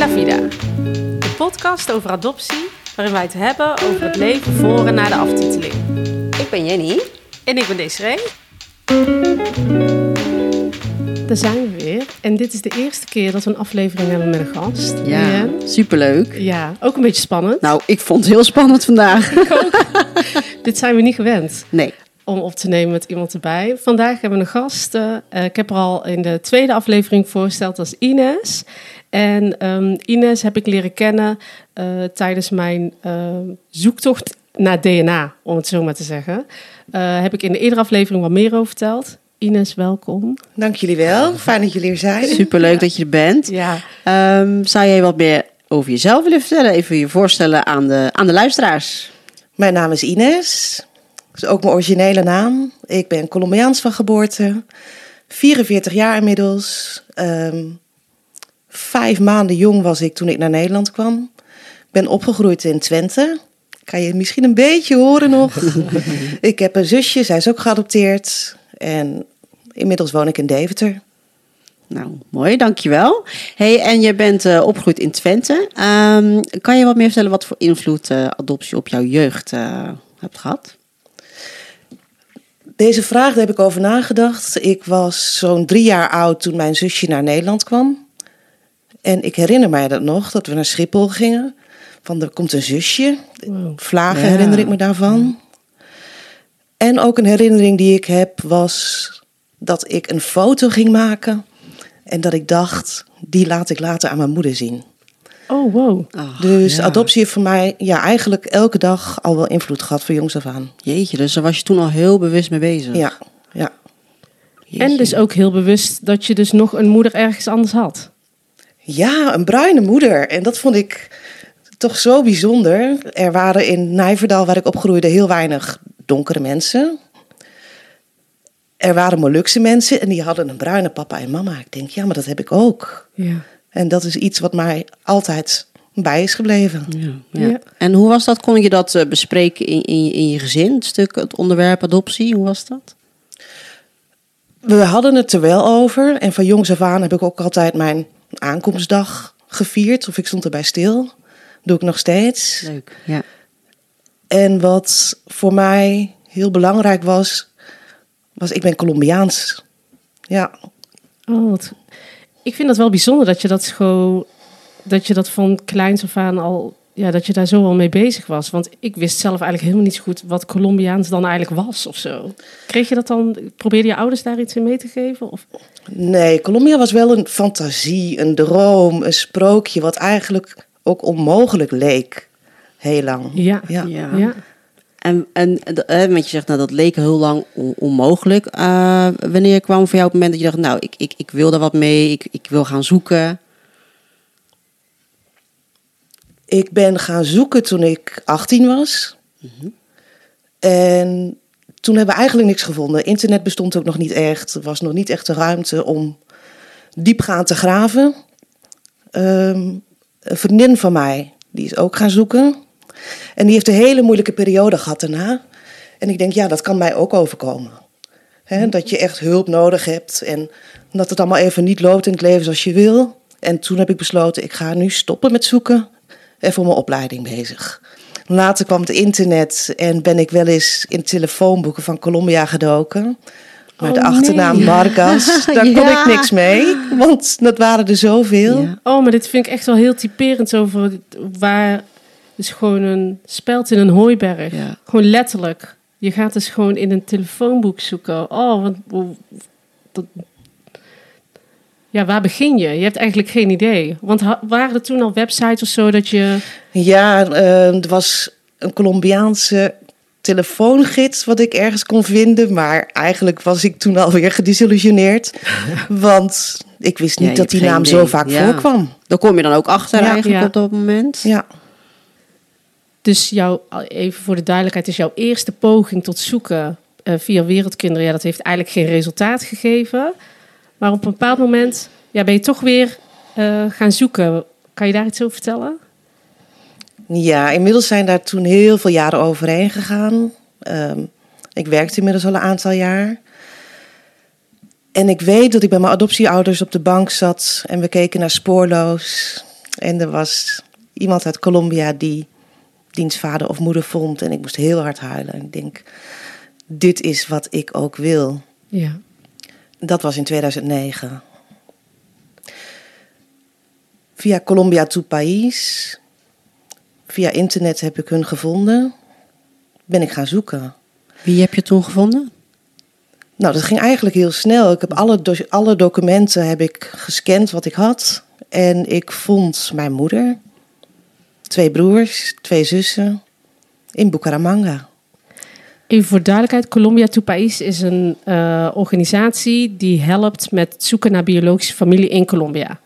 La Vida, de podcast over adoptie, waarin wij het hebben over het leven voor en na de aftiteling. Ik ben Jenny. En ik ben Desiree. Daar zijn we weer. En dit is de eerste keer dat we een aflevering hebben met een gast. Ja, Jen. superleuk. Ja, ook een beetje spannend. Nou, ik vond het heel spannend vandaag. Dit zijn we niet gewend Nee. om op te nemen met iemand erbij. Vandaag hebben we een gast. eh, eh, ik heb haar al in de tweede aflevering voorgesteld als Ines. En ehm, Ines heb ik leren kennen eh, tijdens mijn ehm, zoektocht naar DNA, om het zo maar te zeggen. Eh, heb ik in de eerdere aflevering wat meer over verteld. Ines, welkom. Dank jullie wel. Fijn dat jullie er zijn. Superleuk dat je er bent. Ja, Ehm, zou jij wat meer over jezelf willen vertellen? Even je voorstellen aan de, aan de luisteraars. Mijn naam is Ines. Dat is ook mijn originele naam. Ik ben Colombiaans van geboorte. 44 jaar inmiddels. Ehm, vijf maanden jong was ik toen ik naar Nederland kwam. Ben opgegroeid in Twente. Kan je misschien een beetje horen nog. ik heb een zusje, zij is ook geadopteerd. En inmiddels woon ik in Deventer. Nou, mooi, dankjewel. Hey, en je bent eh, opgegroeid in Twente. Ehm, kan je wat meer vertellen wat voor invloed eh, adoptie op jouw jeugd eh, hebt gehad? Deze vraag, daar heb ik over nagedacht. Ik was zo'n drie jaar oud toen mijn zusje naar Nederland kwam. En ik herinner mij dat nog, dat we naar Schiphol gingen. Van, er komt een zusje. Wow. Vlagen Ja. herinner ik me daarvan. En ook een herinnering die ik heb was dat ik een foto ging maken. En dat ik dacht, die laat ik later aan mijn moeder zien. oh wow. Ach, Dus ja. adoptie heeft voor mij ja, eigenlijk elke dag al wel invloed gehad van jongs af aan. Jeetje, dus daar was je toen al heel bewust mee bezig. Ja, ja. Jeetje. En dus ook heel bewust dat je dus nog een moeder ergens anders had. Ja, een bruine moeder. En dat vond ik toch zo bijzonder. Er waren in Nijverdal, waar ik opgroeide, heel weinig donkere mensen. Er waren Molukse mensen en die hadden een bruine papa en mama. Ik denk, ja, maar dat heb ik ook. Ja. En dat is iets wat mij altijd bij is gebleven. Ja, ja. Ja. En hoe was dat? Kon je dat eh, bespreken in, in, je- in je gezin? Het stuk, het onderwerp adoptie, hoe was dat? We hadden het er wel over. En van jongs af aan heb ik ook altijd mijn aankomstdag gevierd. Of ik stond erbij stil. Doe ik nog steeds. Leuk. Ja. En wat voor mij heel belangrijk was, was ik ben Colombiaans. Ja, Oh, wat... Ik vind dat wel bijzonder dat je dat gewoon, dat je dat van kleins af aan al, ja, dat je daar zo al mee bezig was. Want ik wist zelf eigenlijk helemaal niet zo goed wat Colombiaans dan eigenlijk was of zo. Kreeg je dat dan, probeerde je ouders daar iets in mee te geven? Of? nee, Colombia was wel een fantasie, een droom, een sprookje, wat eigenlijk ook onmogelijk leek. Heel lang. Ja. Ja. Ja. Ja. En, en eh, want je zegt, nou, dat leek heel lang on- onmogelijk. Eh, wanneer kwam voor jou het moment dat je dacht, nou, ik, ik, ik wil daar wat mee, ik, ik wil gaan zoeken? Ik ben gaan zoeken toen ik 18 was. En toen hebben we eigenlijk niks gevonden. Internet bestond ook nog niet echt. Er was nog niet echt de ruimte om diepgaand te graven. Ehm, een vriendin van mij, die is ook gaan zoeken. En die heeft een hele moeilijke periode gehad daarna. En ik denk, ja, dat kan mij ook overkomen. Dat je echt hulp nodig hebt en dat het allemaal even niet loopt in het leven zoals je wil. En toen heb ik besloten, ik ga nu stoppen met zoeken en voor mijn opleiding bezig. Later kwam het internet en ben ik wel eens in telefoonboeken van Colombia gedoken. Maar Oh, de achternaam nee. Vargas, daar kon Ja. ik niks mee, want dat waren er zoveel. Ja. Oh, maar dit vind ik echt wel heel typerend over waar is gewoon een speld in een hooiberg. Ja. Gewoon letterlijk. Je gaat dus gewoon in een telefoonboek zoeken. Oh, want hoe- dat, ja, waar begin je? Je hebt eigenlijk geen idee. Want waren er toen al websites of zo dat je. Ja, eh, er was een Colombiaanse telefoongids wat ik ergens kon vinden. Maar eigenlijk was ik toen alweer gedesillusioneerd. want ik wist niet Ja, dat die naam zo vaak Ja. voorkwam. Daar kom je dan ook achter Ja. eigenlijk Ja. op dat moment? Ja. Dus jouw, even voor de duidelijkheid, is jouw eerste poging tot zoeken eh, via Wereldkinderen. Ja, dat heeft eigenlijk geen resultaat gegeven. Maar op een bepaald moment ja, ben je toch weer eh, gaan zoeken. Kan je daar iets over vertellen? Ja, inmiddels zijn daar toen heel veel jaren overheen gegaan. Ehm, ik werkte inmiddels al een aantal jaar. En ik weet dat ik bij mijn adoptieouders op de bank zat en we keken naar Spoorloos. En er was iemand uit Colombia die dienstvader of moeder vond. En ik moest heel hard huilen. En ik denk, dit is wat ik ook wil. Ja. Dat was in 2009. Via Colombia to País, via internet heb ik hun gevonden. Ben ik gaan zoeken. Wie heb je toen gevonden? Nou, dat ging eigenlijk heel snel. Ik heb alle, do- alle documenten heb ik gescand wat ik had. En ik vond mijn moeder, twee broers, twee zussen in Bucaramanga. Even voor duidelijkheid, Colombia to País is een eh, organisatie die helpt met het zoeken naar biologische familie in Colombia.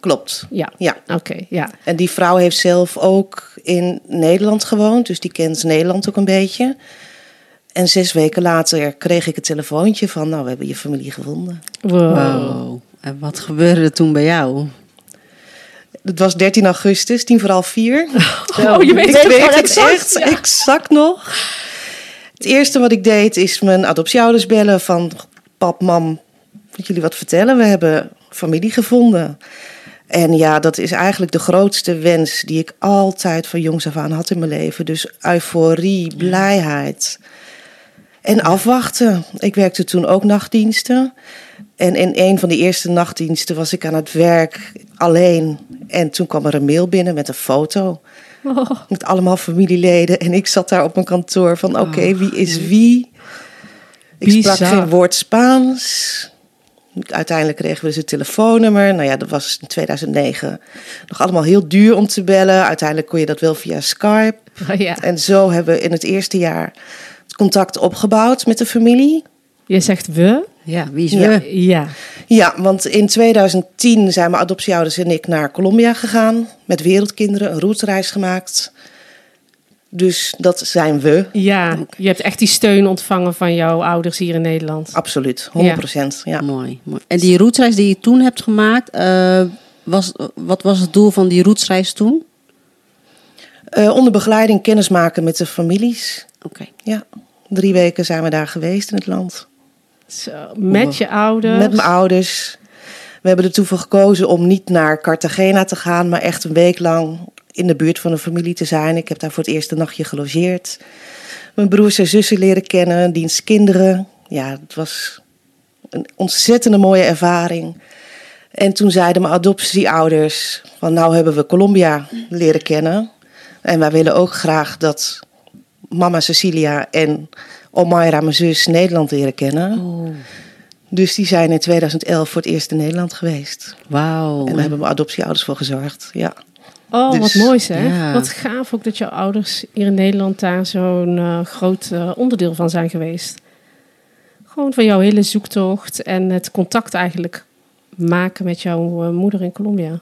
Klopt. Ja, Ja. oké, ja. En die vrouw heeft zelf ook in Nederland gewoond, dus die kent Nederland ook een beetje. En zes weken later kreeg ik het telefoontje van, nou, we hebben je familie gevonden. Wow. Wow. En wat gebeurde er toen bij jou? Het was 13 augustus, tien voor half vier. Oh, je weet ik het weet gewoon het exact, echt ja. exact nog. Het eerste wat ik deed is mijn adoptieouders bellen van... Pap, mam, moet jullie wat vertellen? We hebben familie gevonden. En ja, dat is eigenlijk de grootste wens die ik altijd van jongs af aan had in mijn leven. Dus euforie, blijheid. En afwachten. Ik werkte toen ook nachtdiensten. En in een van de eerste nachtdiensten was ik aan het werk alleen. En toen kwam er een mail binnen met een foto. Oh, Met allemaal familieleden. En ik zat daar op mijn kantoor van oké, wie is wie? Ik sprak geen woord Spaans. Uiteindelijk kregen we dus telefoonnummer. Nou ja, dat was in 2009 nog allemaal heel duur om te bellen. Uiteindelijk kon je dat wel via Skype. ja. En zo hebben we in het eerste jaar het contact opgebouwd met de familie. Je zegt we? Ja, wie is we? Ja. Ja, want in 2010 zijn mijn adoptieouders en ik naar Colombia gegaan. Met wereldkinderen, een routereis gemaakt. Dus dat zijn we, Ja, je hebt echt die steun ontvangen van jouw ouders hier in Nederland. absoluut. 100% ja. Mooi, mooi. En die routreis die je toen hebt gemaakt, eh, was, wat was het doel van die routreis toen? Eh, onder begeleiding kennismaken met de families. Oké. Ja, drie weken zijn we daar geweest in het land. Met je ouders. Met mijn ouders. We hebben er toen voor gekozen om niet naar Cartagena te gaan, maar echt een week lang in de buurt van een familie te zijn. Ik heb daar voor het eerst nachtje gelogeerd. Mijn broers en zussen leren kennen, diens kinderen. Ja, het was een ontzettende mooie ervaring. En toen zeiden mijn adoptieouders van nou hebben we Colombia leren kennen. En wij willen ook graag dat mama Cecilia en Omaira, mijn zus, Nederland leren kennen. Oh, Dus die zijn in 2011 voor het eerst in Nederland geweest. wauw. En daar hebben mijn adoptieouders voor gezorgd. Ja. Oh, Dus, wat mooi zeg. ja. Wat gaaf ook dat jouw ouders hier in Nederland daar zo'n eh, groot eh, onderdeel van zijn geweest. Gewoon van jouw hele zoektocht en het contact eigenlijk maken met jouw eh, moeder in Colombia.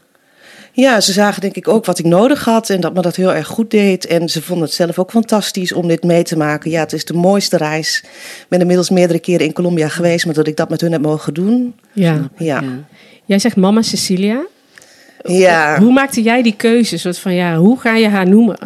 Ja, ze zagen denk ik ook wat ik nodig had en dat me dat heel erg goed deed. En ze vonden het zelf ook fantastisch om dit mee te maken. Ja, het is de mooiste reis. Ik ben inmiddels meerdere keren in Colombia geweest, maar dat ik dat met hun heb mogen doen. Ja. Ja, Ja. Jij zegt mama Cecilia. ja. Hoe maakte jij die keuze? Soort van, ja, hoe ga je haar noemen?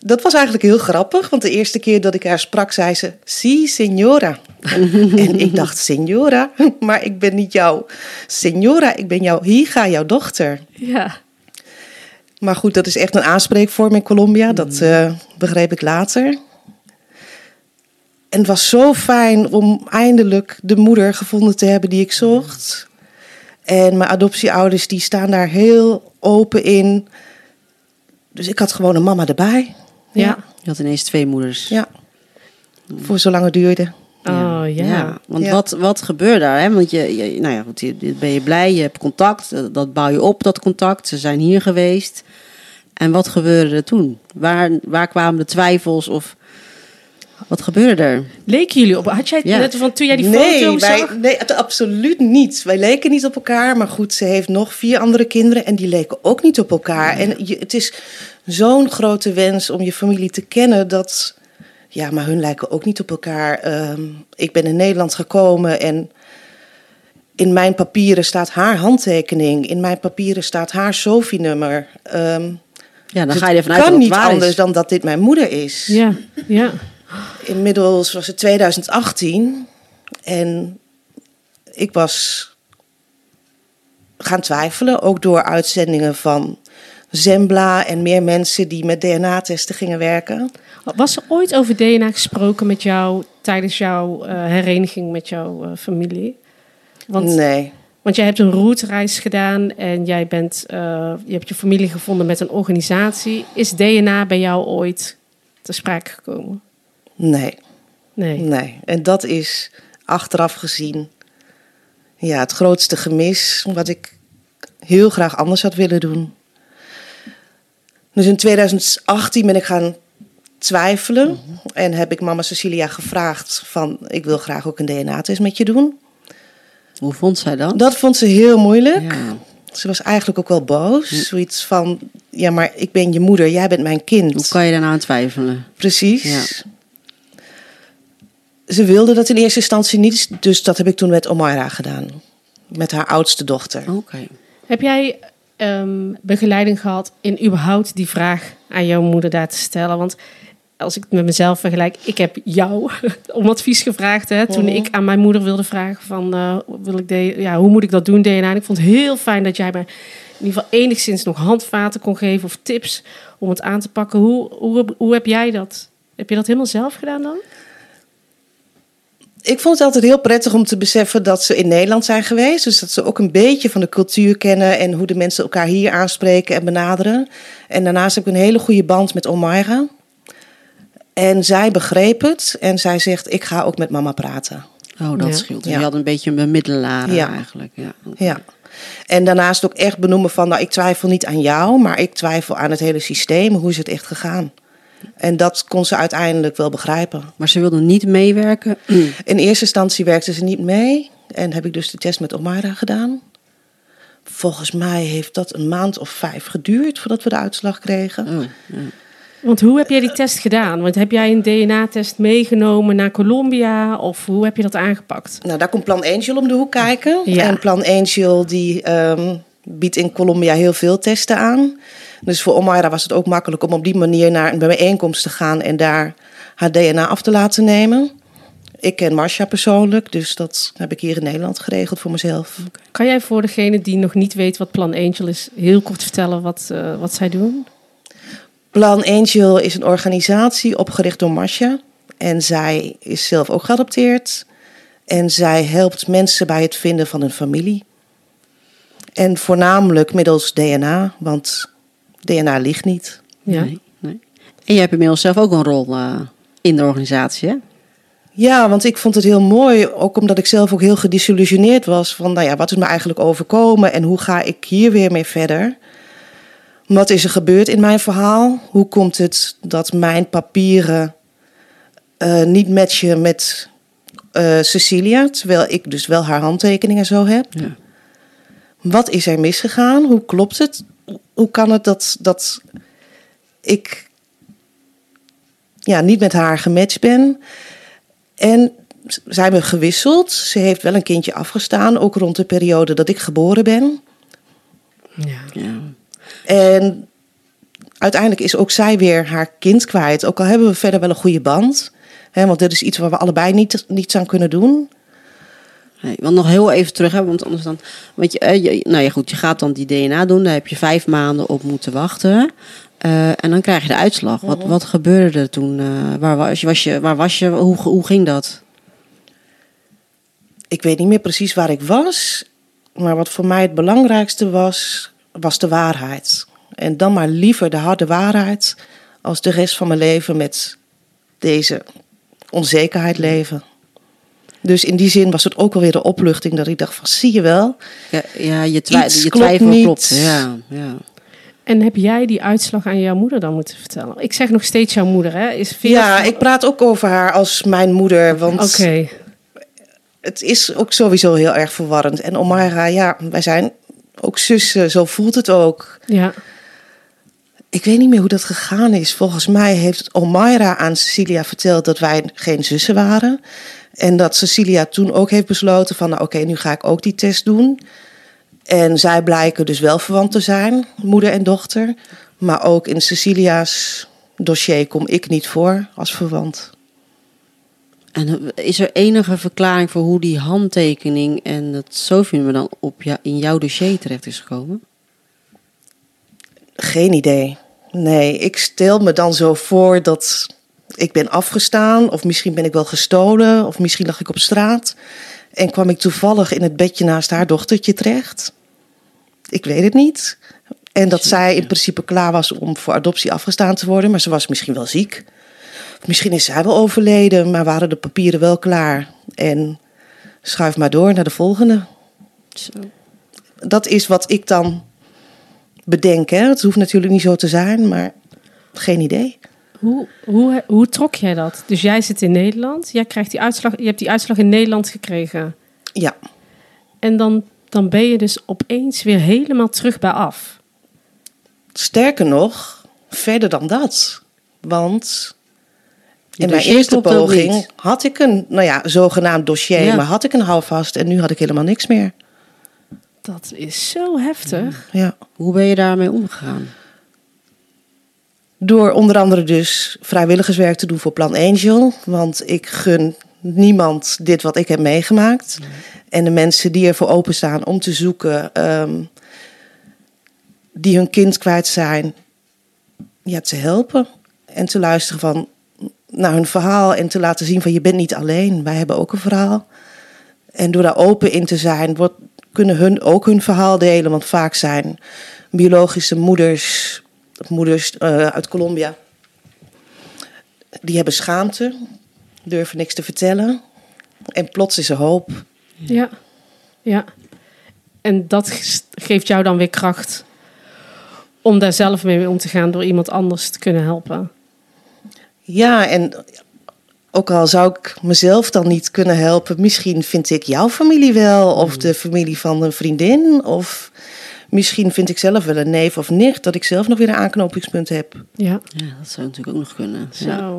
dat was eigenlijk heel grappig. Want de eerste keer dat ik haar sprak, zei ze: Si, signora. en ik dacht: Signora, maar ik ben niet jouw signora, ik ben jouw Higa, jouw dochter. Ja. Maar goed, dat is echt een aanspreekvorm in Colombia. Dat eh, begreep ik later. En het was zo fijn om eindelijk de moeder gevonden te hebben die ik zocht. En mijn adoptieouders die staan daar heel open in. Dus ik had gewoon een mama erbij. Ja. Je had ineens twee moeders. Ja. Voor zolang het duurde. Oh ja. want Ja. Wat, wat gebeurt daar? Hè? Want je, je, nou ja, goed, je, ben je blij, je hebt contact, eh, dat bouw je op, dat contact. Ze zijn hier geweest. En wat gebeurde er toen? Waar, waar kwamen de twijfels of wat gebeurde er? Leken jullie op? Had jij Ja. net van toen jij die nee, foto wij, zag? nee, het- absoluut niet. Wij leken niet op elkaar. Maar goed, ze heeft nog vier andere kinderen en die leken ook niet op elkaar. En je, het is zo'n grote wens om je familie te kennen dat... Ja, maar hun lijken ook niet op elkaar. Ehm, ik ben in Nederland gekomen en in mijn papieren staat haar handtekening. In mijn papieren staat haar SOFI-nummer. Ehm, Ja, dan dus ga je ervan uit kan dat het niet waar anders is. dan dat dit mijn moeder is. Ja, ja. Inmiddels was het 2018 en ik was gaan twijfelen. Ook door uitzendingen van Zembla en meer mensen die met DNA-testen gingen werken. Was er ooit over DNA gesproken met jou tijdens jouw uh, hereniging met jouw uh, familie? Want, nee. Want jij hebt een routereis gedaan en jij bent, uh, je hebt je familie gevonden met een organisatie. Is DNA bij jou ooit te sprake gekomen? Nee. Nee. Nee. En dat is achteraf gezien ja, het grootste gemis wat ik heel graag anders had willen doen. Dus in 2018 ben ik gaan twijfelen en heb ik mama Cecilia gevraagd van ik wil graag ook een DNA-test met je doen. Hoe vond zij dat? Dat vond ze heel moeilijk. Ja. Ze was eigenlijk ook wel boos. Zoiets van, ja, maar ik ben je moeder, jij bent mijn kind. Hoe kan je daarna aan twijfelen? Precies. Ja. Ze wilde dat in eerste instantie niet, dus dat heb ik toen met Omaira gedaan. Met haar oudste dochter. Oké. Heb jij um, begeleiding gehad in überhaupt die vraag aan jouw moeder daar te stellen? Want als ik het met mezelf vergelijk, ik heb jou om advies gevraagd. Hè, toen mhm. ik aan mijn moeder wilde vragen van, uh, wil ik de, ja, hoe moet ik dat doen, DNA? En ik vond het heel fijn dat jij mij in ieder geval enigszins nog handvaten kon geven of tips om het aan te pakken. Hoe, hoe, hoe heb jij dat? Heb je dat helemaal zelf gedaan dan? Ik vond het altijd heel prettig om te beseffen dat ze in Nederland zijn geweest. Dus dat ze ook een beetje van de cultuur kennen en hoe de mensen elkaar hier aanspreken en benaderen. En daarnaast heb ik een hele goede band met Omaira. En zij begreep het en zij zegt: Ik ga ook met mama praten. Oh, dat scheelt. Dus je had een beetje een bemiddelaar ja. eigenlijk. Ja. ja. En daarnaast ook echt benoemen van: Nou, ik twijfel niet aan jou, maar ik twijfel aan het hele systeem. Hoe is het echt gegaan? En dat kon ze uiteindelijk wel begrijpen. Maar ze wilde niet meewerken? In eerste instantie werkte ze niet mee. En heb ik dus de test met Omara gedaan. Volgens mij heeft dat een maand of vijf geduurd voordat we de uitslag kregen. Oh, ja. Want hoe heb jij die test gedaan? Want heb jij een DNA-test meegenomen naar Colombia of hoe heb je dat aangepakt? Nou, daar komt Plan Angel om de hoek kijken. En Plan Angel die ehm, biedt in Colombia heel veel testen aan. Dus voor Omaira was het ook makkelijk om op die manier naar een bijeenkomst te gaan en daar haar DNA af te laten nemen. Ik ken Marcia persoonlijk, dus dat heb ik hier in Nederland geregeld voor mezelf. Kan jij voor degene die nog niet weet wat Plan Angel is, heel kort vertellen wat, uh, wat zij doen? Plan Angel is een organisatie opgericht door Marcia. En zij is zelf ook geadopteerd. En zij helpt mensen bij het vinden van een familie. En voornamelijk middels DNA, want DNA ligt niet. Ja. Nee, nee. En je hebt inmiddels zelf ook een rol uh, in de organisatie, hè? Ja, want ik vond het heel mooi, ook omdat ik zelf ook heel gedisillusioneerd was van, nou ja, wat is me eigenlijk overkomen en hoe ga ik hier weer mee verder? Wat is er gebeurd in mijn verhaal? Hoe komt het dat mijn papieren uh, niet matchen met uh, Cecilia, terwijl ik dus wel haar handtekeningen zo heb? Ja. Wat is er misgegaan? Hoe klopt het? Hoe kan het dat, dat ik ja, niet met haar gematcht ben? En zijn we gewisseld. Ze heeft wel een kindje afgestaan, ook rond de periode dat ik geboren ben. Ja. ja. En uiteindelijk is ook zij weer haar kind kwijt. Ook al hebben we verder wel een goede band. Hè, want dit is iets waar we allebei niet, niets aan kunnen doen. Nee, want nog heel even terug, hè, want anders dan. Want je, eh, je, nou ja, goed, je gaat dan die DNA doen, daar heb je vijf maanden op moeten wachten. Uh, en dan krijg je de uitslag. Wat, wat gebeurde er toen? Uh, waar, was, was je, waar was je? Hoe, hoe ging dat? Ik weet niet meer precies waar ik was. Maar wat voor mij het belangrijkste was, was de waarheid. En dan maar liever de harde waarheid als de rest van mijn leven met deze onzekerheid leven. Dus in die zin was het ook alweer de opluchting dat ik dacht van zie je wel. Ja, ja je, twijfel, je twijfel klopt. klopt. Ja, ja. En heb jij die uitslag aan jouw moeder dan moeten vertellen? Ik zeg nog steeds jouw moeder, hè? Is veel ja, ik praat ook over haar als mijn moeder. Want okay. het is ook sowieso heel erg verwarrend. En Omara, ja, wij zijn ook zussen, zo voelt het ook. Ja. Ik weet niet meer hoe dat gegaan is. Volgens mij heeft Omaira aan Cecilia verteld dat wij geen zussen waren. En dat Cecilia toen ook heeft besloten van, nou oké, nu ga ik ook die test doen. En zij blijken dus wel verwant te zijn, moeder en dochter. Maar ook in Cecilia's dossier kom ik niet voor als verwant. En eh, is er enige verklaring voor hoe die handtekening en het SOFI-nummer dan op in jouw dossier terecht is gekomen? Geen idee. Nee, ik stel me dan zo voor dat ik ben afgestaan, of misschien ben ik wel gestolen, of misschien lag ik op straat. En kwam ik toevallig in het bedje naast haar dochtertje terecht. Ik weet het niet. En dat zij in principe klaar was om voor adoptie afgestaan te worden, maar ze was misschien wel ziek. Misschien is zij wel overleden, maar waren de papieren wel klaar. En schuif maar door naar de volgende. Zo. Dat is wat ik dan bedenk. Hè. Het hoeft natuurlijk niet zo te zijn, maar geen idee. Hoe, hoe, hoe trok jij dat? Dus jij zit in Nederland, jij krijgt die uitslag, je hebt die uitslag in Nederland gekregen. Ja, En dan, dan ben je dus opeens weer helemaal terug bij af. sterker nog, verder dan dat. Want in mijn eerste poging had ik een, nou ja, zogenaamd dossier, Ja. maar had ik een houvast en nu had ik helemaal niks meer. Dat is zo heftig. Ja. Hoe ben je daarmee omgegaan? Door onder andere dus vrijwilligerswerk te doen voor Plan Angel. Want ik gun niemand dit wat ik heb meegemaakt. En de mensen die ervoor openstaan om te zoeken, ehm, die hun kind kwijt zijn, ja, te helpen. En te luisteren van, naar hun verhaal en te laten zien van je bent niet alleen. Wij hebben ook een verhaal. En door daar open in te zijn, wordt, kunnen hun ook hun verhaal delen. Want vaak zijn biologische moeders, moeders eh, uit Colombia, die hebben schaamte, durven niks te vertellen. En plots is er hoop. Ja, ja. En dat ge- geeft jou dan weer kracht om daar zelf mee om te gaan door iemand anders te kunnen helpen. Ja, en ook al zou ik mezelf dan niet kunnen helpen, misschien vind ik jouw familie wel, of de familie van een vriendin, of misschien vind ik zelf wel een neef of nicht, dat ik zelf nog weer een aanknopingspunt heb. Ja, Ja, dat zou natuurlijk ook nog kunnen. zo. Ja.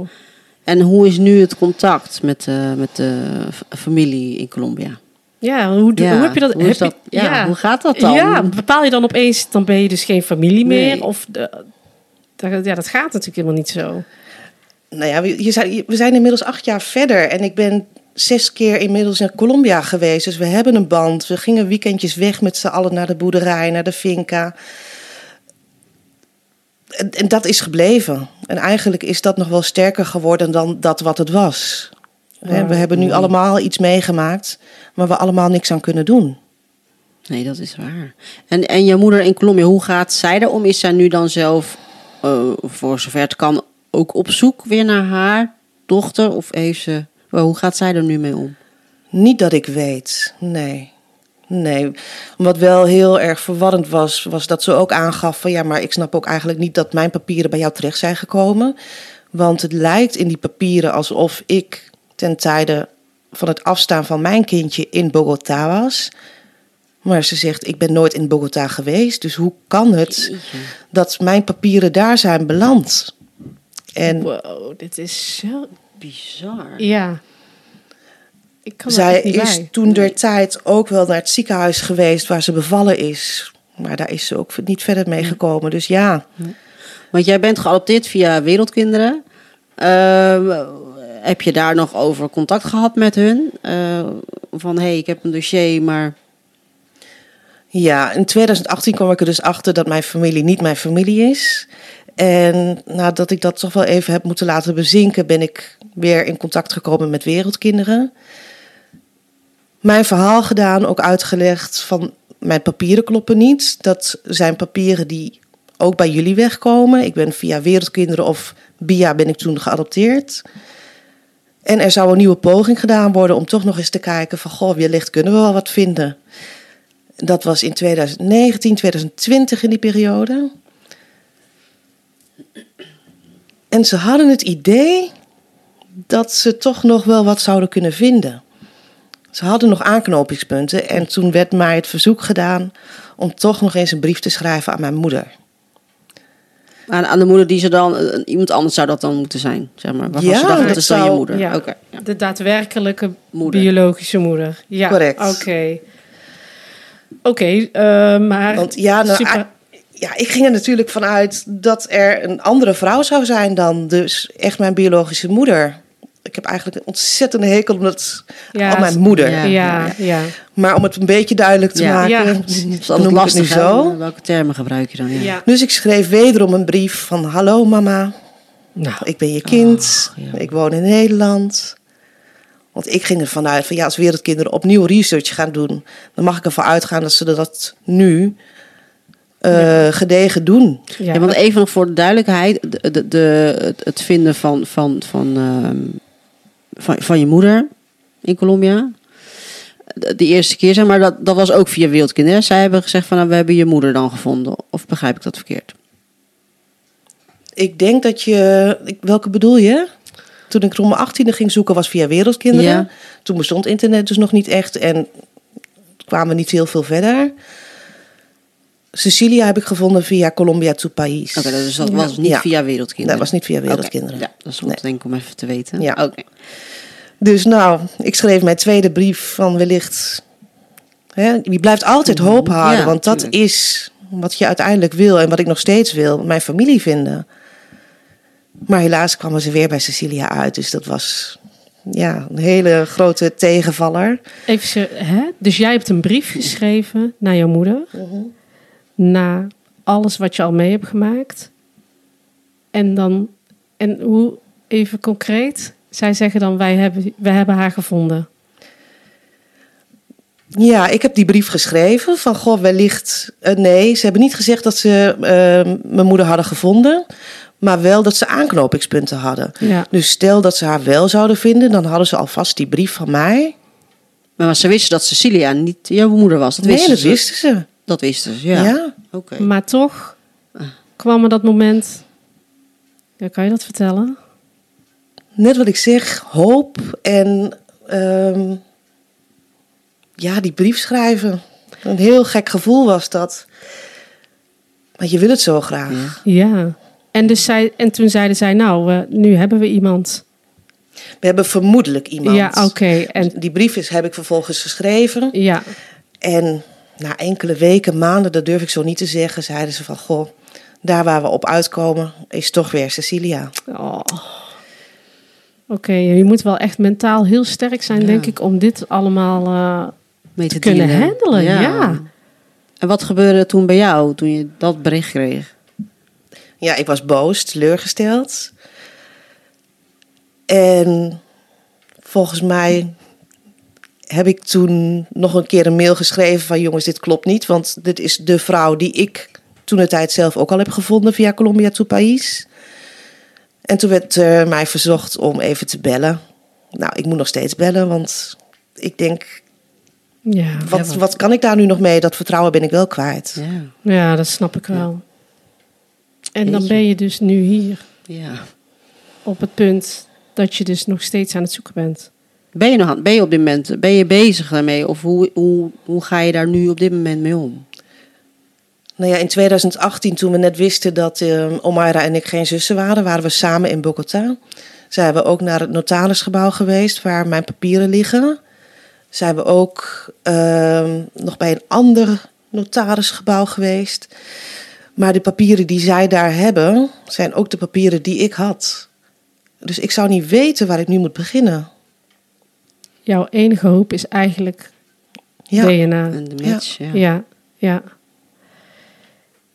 En hoe is nu het contact met, eh, met de familie in Colombia? Ja, hoe, Ja, hoe heb je dat? hoe heb dat- je- ja, hoe gaat dat dan? Ja, bepaal je dan opeens, dan ben je dus geen familie meer? Nee. Of de, ja, dat gaat natuurlijk helemaal niet zo. Nou ja, we, je zijn, we zijn inmiddels acht jaar verder en ik ben zes keer inmiddels in Colombia geweest. Dus we hebben een band. We gingen weekendjes weg met z'n allen naar de boerderij, naar de finca. En, en dat is gebleven. En eigenlijk is dat nog wel sterker geworden dan dat wat het was. We hebben nu allemaal iets meegemaakt waar we allemaal niks aan kunnen doen. Nee, dat is waar. En, en je moeder in Colombia, hoe gaat zij erom? Is zij nu dan zelf, eh, voor zover het kan, ook op zoek weer naar haar dochter? Of heeft ze, hoe gaat zij er nu mee om? Niet dat ik weet, nee. Nee, wat wel heel erg verwarrend was, was dat ze ook aangaf van ja, maar ik snap ook eigenlijk niet dat mijn papieren bij jou terecht zijn gekomen. Want het lijkt in die papieren alsof ik ten tijde van het afstaan van mijn kindje in Bogota was. Maar ze zegt, ik ben nooit in Bogota geweest, dus hoe kan het dat mijn papieren daar zijn beland? En Wow, dit is zo... Bizar. Ja. Ik kan Zij niet is bij. toen der tijd ook wel naar het ziekenhuis geweest waar ze bevallen is. Maar daar is ze ook niet verder mee gekomen. Dus ja, Want jij bent geadopteerd via Wereldkinderen. Ehm, heb je daar nog over contact gehad met hun? Eh, van, hé, hey, ik heb een dossier, maar... ja, in 2018 kwam ik er dus achter dat mijn familie niet mijn familie is. En nadat ik dat toch wel even heb moeten laten bezinken, ben ik weer in contact gekomen met Wereldkinderen. Mijn verhaal gedaan, ook uitgelegd van mijn papieren kloppen niet. Dat zijn papieren die ook bij jullie wegkomen. Ik ben via Wereldkinderen of BIA ben ik toen geadopteerd. En er zou een nieuwe poging gedaan worden om toch nog eens te kijken van... goh, wellicht kunnen we wel wat vinden. Dat was in 2019, 2020 in die periode. En ze hadden het idee dat ze toch nog wel wat zouden kunnen vinden. Ze hadden nog aanknopingspunten en toen werd mij het verzoek gedaan om toch nog eens een brief te schrijven aan mijn moeder. Aan, aan de moeder die ze dan... eh, iemand anders zou dat dan moeten zijn, zeg maar. Waarvan Ja, ze dachten, dat is dan je moeder. Ja. Oké. ja. De daadwerkelijke Moeder. biologische moeder. Ja, Correct. Oké. Oké, eh, maar... Want ja, nou, super- ja, ik ging er natuurlijk vanuit dat er een andere vrouw zou zijn dan dus echt mijn biologische moeder. ik heb eigenlijk een ontzettende hekel omdat Ja, al mijn moeder. Ja. Ja, ja. Maar om het een beetje duidelijk te Ja. maken, Ja. Dat is noem ik het lastig. nu hè? zo. Welke termen gebruik je dan? Ja. ja. Dus ik schreef wederom een brief van hallo mama, Nou, ik ben je kind, ja. ik woon in Nederland. Want ik ging ervan uit van ja, als wereldkinderen opnieuw research gaan doen, dan mag ik ervan uitgaan dat ze dat nu eh, gedegen doen. ja. Ja, want even nog voor de duidelijkheid: de, de, de- het, vinden van, van, van, ehm, van, van je moeder in Colombia. De, de eerste keer, zeg maar, dat, dat was ook via Wereldkinderen. Zij hebben gezegd van, nou, we hebben je moeder dan gevonden. Of begrijp ik dat verkeerd? Ik denk dat je, welke bedoel je? Toen ik rond mijn achttiende ging zoeken was via Wereldkinderen. Ja. Toen bestond internet dus nog niet echt en kwamen we niet heel veel verder. Cecilia heb ik gevonden via Colombia to País. Oké, dus dat was niet Ja. via Wereldkinderen. Dat was niet via Wereldkinderen. Ja, dat is goed, Nee. denk ik, om even te weten. Ja. Oké. Dus nou, ik schreef mijn tweede brief van wellicht... Hè, je blijft altijd hoop houden, Ja, want dat tuurlijk. is wat je uiteindelijk wil... en wat ik nog steeds wil, mijn familie vinden. Maar helaas kwamen ze weer bij Cecilia uit. Dus dat was ja, een hele grote tegenvaller. Even, ze- hè? Dus jij hebt een brief geschreven naar jouw moeder. Na alles wat je al mee hebt gemaakt. En dan, en hoe, even concreet, zij zeggen dan, wij hebben, wij hebben haar gevonden. Ja, ik heb die brief geschreven van goh, wellicht. eh, nee, ze hebben niet gezegd dat ze eh, mijn moeder hadden gevonden, maar wel dat ze aanknopingspunten hadden. Ja. Dus stel dat ze haar wel zouden vinden, dan hadden ze alvast die brief van mij. Maar ze wisten dat Cecilia niet jouw moeder was. Dat nee, wisten dat ze. wisten ze. Dat wisten ze, ja. Ja. Oké. Maar toch kwam er dat moment. Ja, kan je dat vertellen? Net wat ik zeg, hoop en ehm, ja, die brief schrijven. Een heel gek gevoel was dat. Maar je wil het zo graag. Ja. Ja. En, dus zij, en toen zeiden zij, nou, nu hebben we iemand. We hebben vermoedelijk iemand. Ja, oké. En Die brief is, heb ik vervolgens geschreven. ja, En na enkele weken, maanden, dat durf ik zo niet te zeggen, zeiden ze van goh, daar waar we op uitkomen is toch weer Cecilia. Oh. Oké, je moet wel echt mentaal heel sterk zijn, Ja. denk ik, om dit allemaal eh, Mee te kunnen handelen. Ja. En wat gebeurde toen bij jou, toen je dat bericht kreeg? Ja, ik was boos, teleurgesteld. En volgens mij heb ik toen nog een keer een mail geschreven van jongens, dit klopt niet, want dit is de vrouw die ik toen de tijd zelf ook al heb gevonden via Colombia to País. En toen werd eh, mij verzocht om even te bellen. Nou, ik moet nog steeds bellen, want ik denk, Ja. wat, wat- wat kan ik daar nu nog mee? Dat vertrouwen ben ik wel kwijt. Ja. ja, dat snap ik wel. En dan ben je dus nu hier ja. op het punt dat je dus nog steeds aan het zoeken bent. Ben je, nog ben je op dit moment ben je bezig daarmee? Of hoe, hoe, hoe ga je daar nu op dit moment mee om? Nou ja, in 2018, toen we net wisten dat eh Omaira en ik geen zussen waren, waren we samen in Bogota. Zijn we ook naar het notarisgebouw geweest, waar mijn papieren liggen. Zijn we ook eh, nog bij een ander notarisgebouw geweest. Maar de papieren die zij daar hebben, zijn ook de papieren die ik had. Dus ik zou niet weten waar ik nu moet beginnen. Jouw enige hoop is eigenlijk Ja, DNA. En de match, ja. Ja, ja.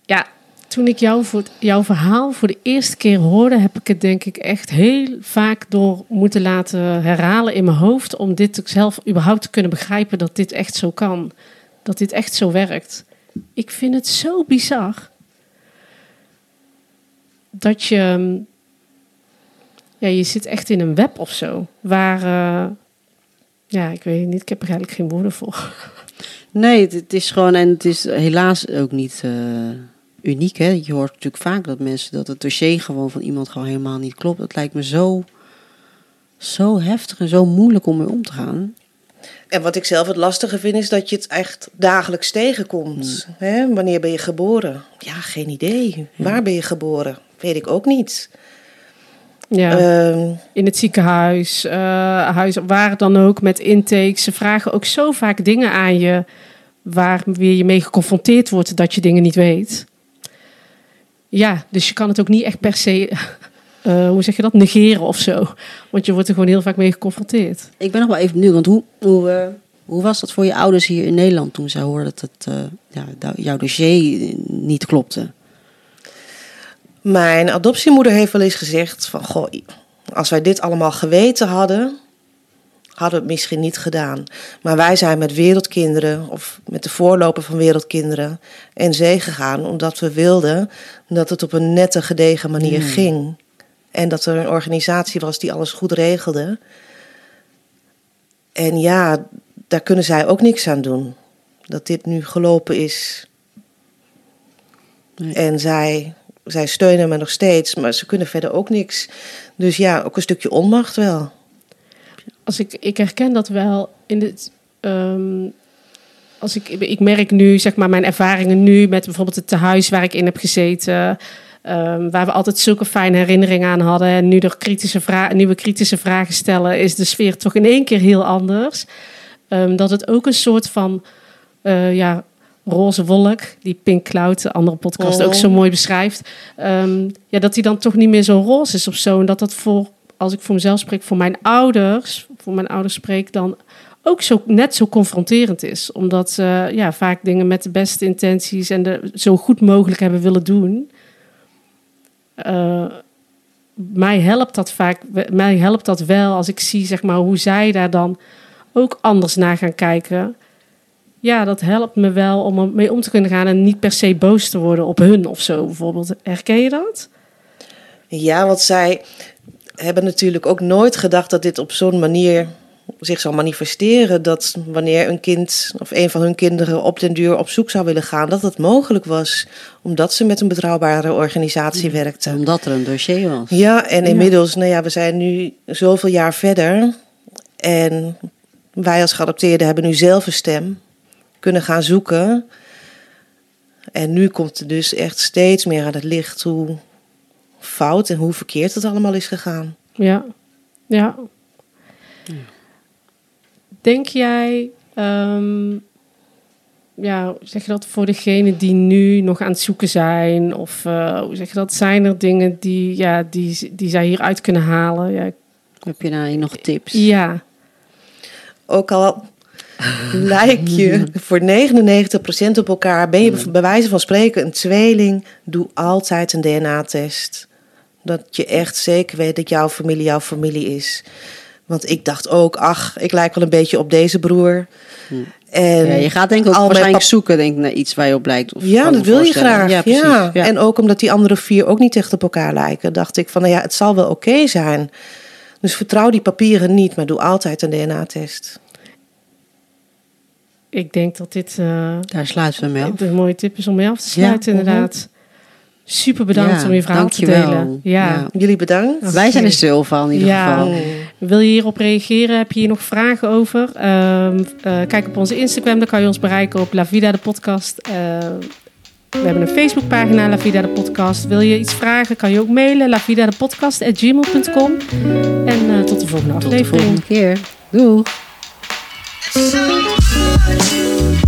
Ja, toen ik jou voor het- jouw verhaal voor de eerste keer hoorde, heb ik het denk ik echt heel vaak door moeten laten herhalen in mijn hoofd. Om dit ook zelf überhaupt te kunnen begrijpen dat dit echt zo kan. Dat dit echt zo werkt. Ik vind het zo bizar. Dat je. mm, Ja, je zit echt in een web of zo. Waar. eh, ja, ik weet het niet. Ik heb er eigenlijk geen woorden voor. Nee, het, het is gewoon, en het is helaas ook niet eh, uniek. Hè? Je hoort natuurlijk vaak dat mensen, dat het dossier gewoon van iemand gewoon helemaal niet klopt. Het lijkt me zo, zo heftig en zo moeilijk om mee om te gaan. En wat ik zelf het lastige vind, is dat je het echt dagelijks tegenkomt. Hè? Wanneer ben je geboren? Ja, geen idee. Waar ben je geboren? Weet ik ook niet. Ja. Ehm, in het ziekenhuis, eh, huis, waar dan ook, met intake. Ze vragen ook zo vaak dingen aan je waar weer je mee geconfronteerd wordt dat je dingen niet weet. Ja, dus je kan het ook niet echt per se eh, hoe zeg je dat, negeren of zo. Want je wordt er gewoon heel vaak mee geconfronteerd. Ik ben nog wel even benieuwd, want hoe, hoe, eh, hoe was dat voor je ouders hier in Nederland toen zij hoorden dat het, eh, ja, dat jouw dossier niet klopte? Mijn adoptiemoeder heeft wel eens gezegd van... Goh, als wij dit allemaal geweten hadden, hadden we het misschien niet gedaan. Maar wij zijn met wereldkinderen, of met de voorloper van wereldkinderen, in zee gegaan. Omdat we wilden dat het op een nette, gedegen manier Hmm. ging. En dat er een organisatie was die alles goed regelde. En ja, daar kunnen zij ook niks aan doen. Dat dit nu gelopen is. Nee. En zij, zij steunen me nog steeds, maar ze kunnen verder ook niks. Dus ja, ook een stukje onmacht wel. Als ik, ik herken dat wel in het. ehm, als ik, ik merk nu, zeg maar, mijn ervaringen nu met bijvoorbeeld het tehuis waar ik in heb gezeten. ehm, waar we altijd zulke fijne herinneringen aan hadden. En nu er kritische nieuwe kritische vragen stellen, is de sfeer toch in één keer heel anders. Ehm, dat het ook een soort van eh, ja, roze wolk, die Pink Cloud, de andere podcast, Oh. ook zo mooi beschrijft. Ehm, ja, dat die dan toch niet meer zo roze is of zo. En dat dat voor, als ik voor mezelf spreek, voor mijn ouders, voor mijn ouders spreek, dan ook zo, net zo confronterend is. Omdat ze ja, vaak dingen met de beste intenties en de, zo goed mogelijk hebben willen doen. Eh, mij helpt dat vaak, mij helpt dat wel als ik zie zeg maar, hoe zij daar dan ook anders naar gaan kijken. Ja, dat helpt me wel om ermee om te kunnen gaan en niet per se boos te worden op hun of zo bijvoorbeeld. Herken je dat? Ja, want zij hebben natuurlijk ook nooit gedacht dat dit op zo'n manier zich zal manifesteren. Dat wanneer een kind of een van hun kinderen op den duur op zoek zou willen gaan, dat het mogelijk was. Omdat ze met een betrouwbare organisatie werkten. Omdat er een dossier was. Ja, en inmiddels, nou ja, we zijn nu zoveel jaar verder. En wij als geadopteerden hebben nu zelf een stem. Kunnen gaan zoeken. En nu komt er dus echt steeds meer aan het licht hoe fout en hoe verkeerd het allemaal is gegaan. Ja, ja. Denk jij, ehm, ja, zeg je dat voor degenen die nu nog aan het zoeken zijn? Of eh, hoe zeg je dat? Zijn er dingen die, ja, die, die zij hieruit kunnen halen? Ja, Heb je daar nog tips? ja, Ook al lijk je voor 99% op elkaar, ben je bij wijze van spreken een tweeling, doe altijd een DNA-test. Dat je echt zeker weet dat jouw familie jouw familie is. Want ik dacht ook, ach, ik lijk wel een beetje op deze broer. En Ja, je gaat denk ik ook al waarschijnlijk pap- zoeken denk ik, naar iets waar je op lijkt. Of Ja, dat wil je graag. Ja, precies. Ja. En ook omdat die andere vier ook niet echt op elkaar lijken, dacht ik van, nou ja, het zal wel oké zijn. Dus vertrouw die papieren niet, maar doe altijd een DNA-test. Ik denk dat dit eh, Daar sluiten we mee af. een mooie tip is om mee af te sluiten, Ja. inderdaad. Super bedankt Ja, om je verhaal te delen. Ja. Ja. Jullie bedankt. Wij zijn er stil van in ieder Ja. geval. Wil je hierop reageren? Heb je hier nog vragen over? Ehm, eh, kijk op onze Instagram, dan kan je ons bereiken op La Vida de Podcast. Eh, we hebben een Facebookpagina, La Vida de Podcast. Wil je iets vragen, kan je ook mailen, lavidadepodcast.gmail.com. En eh, tot de volgende Tot de aflevering. volgende keer. Doei. It's so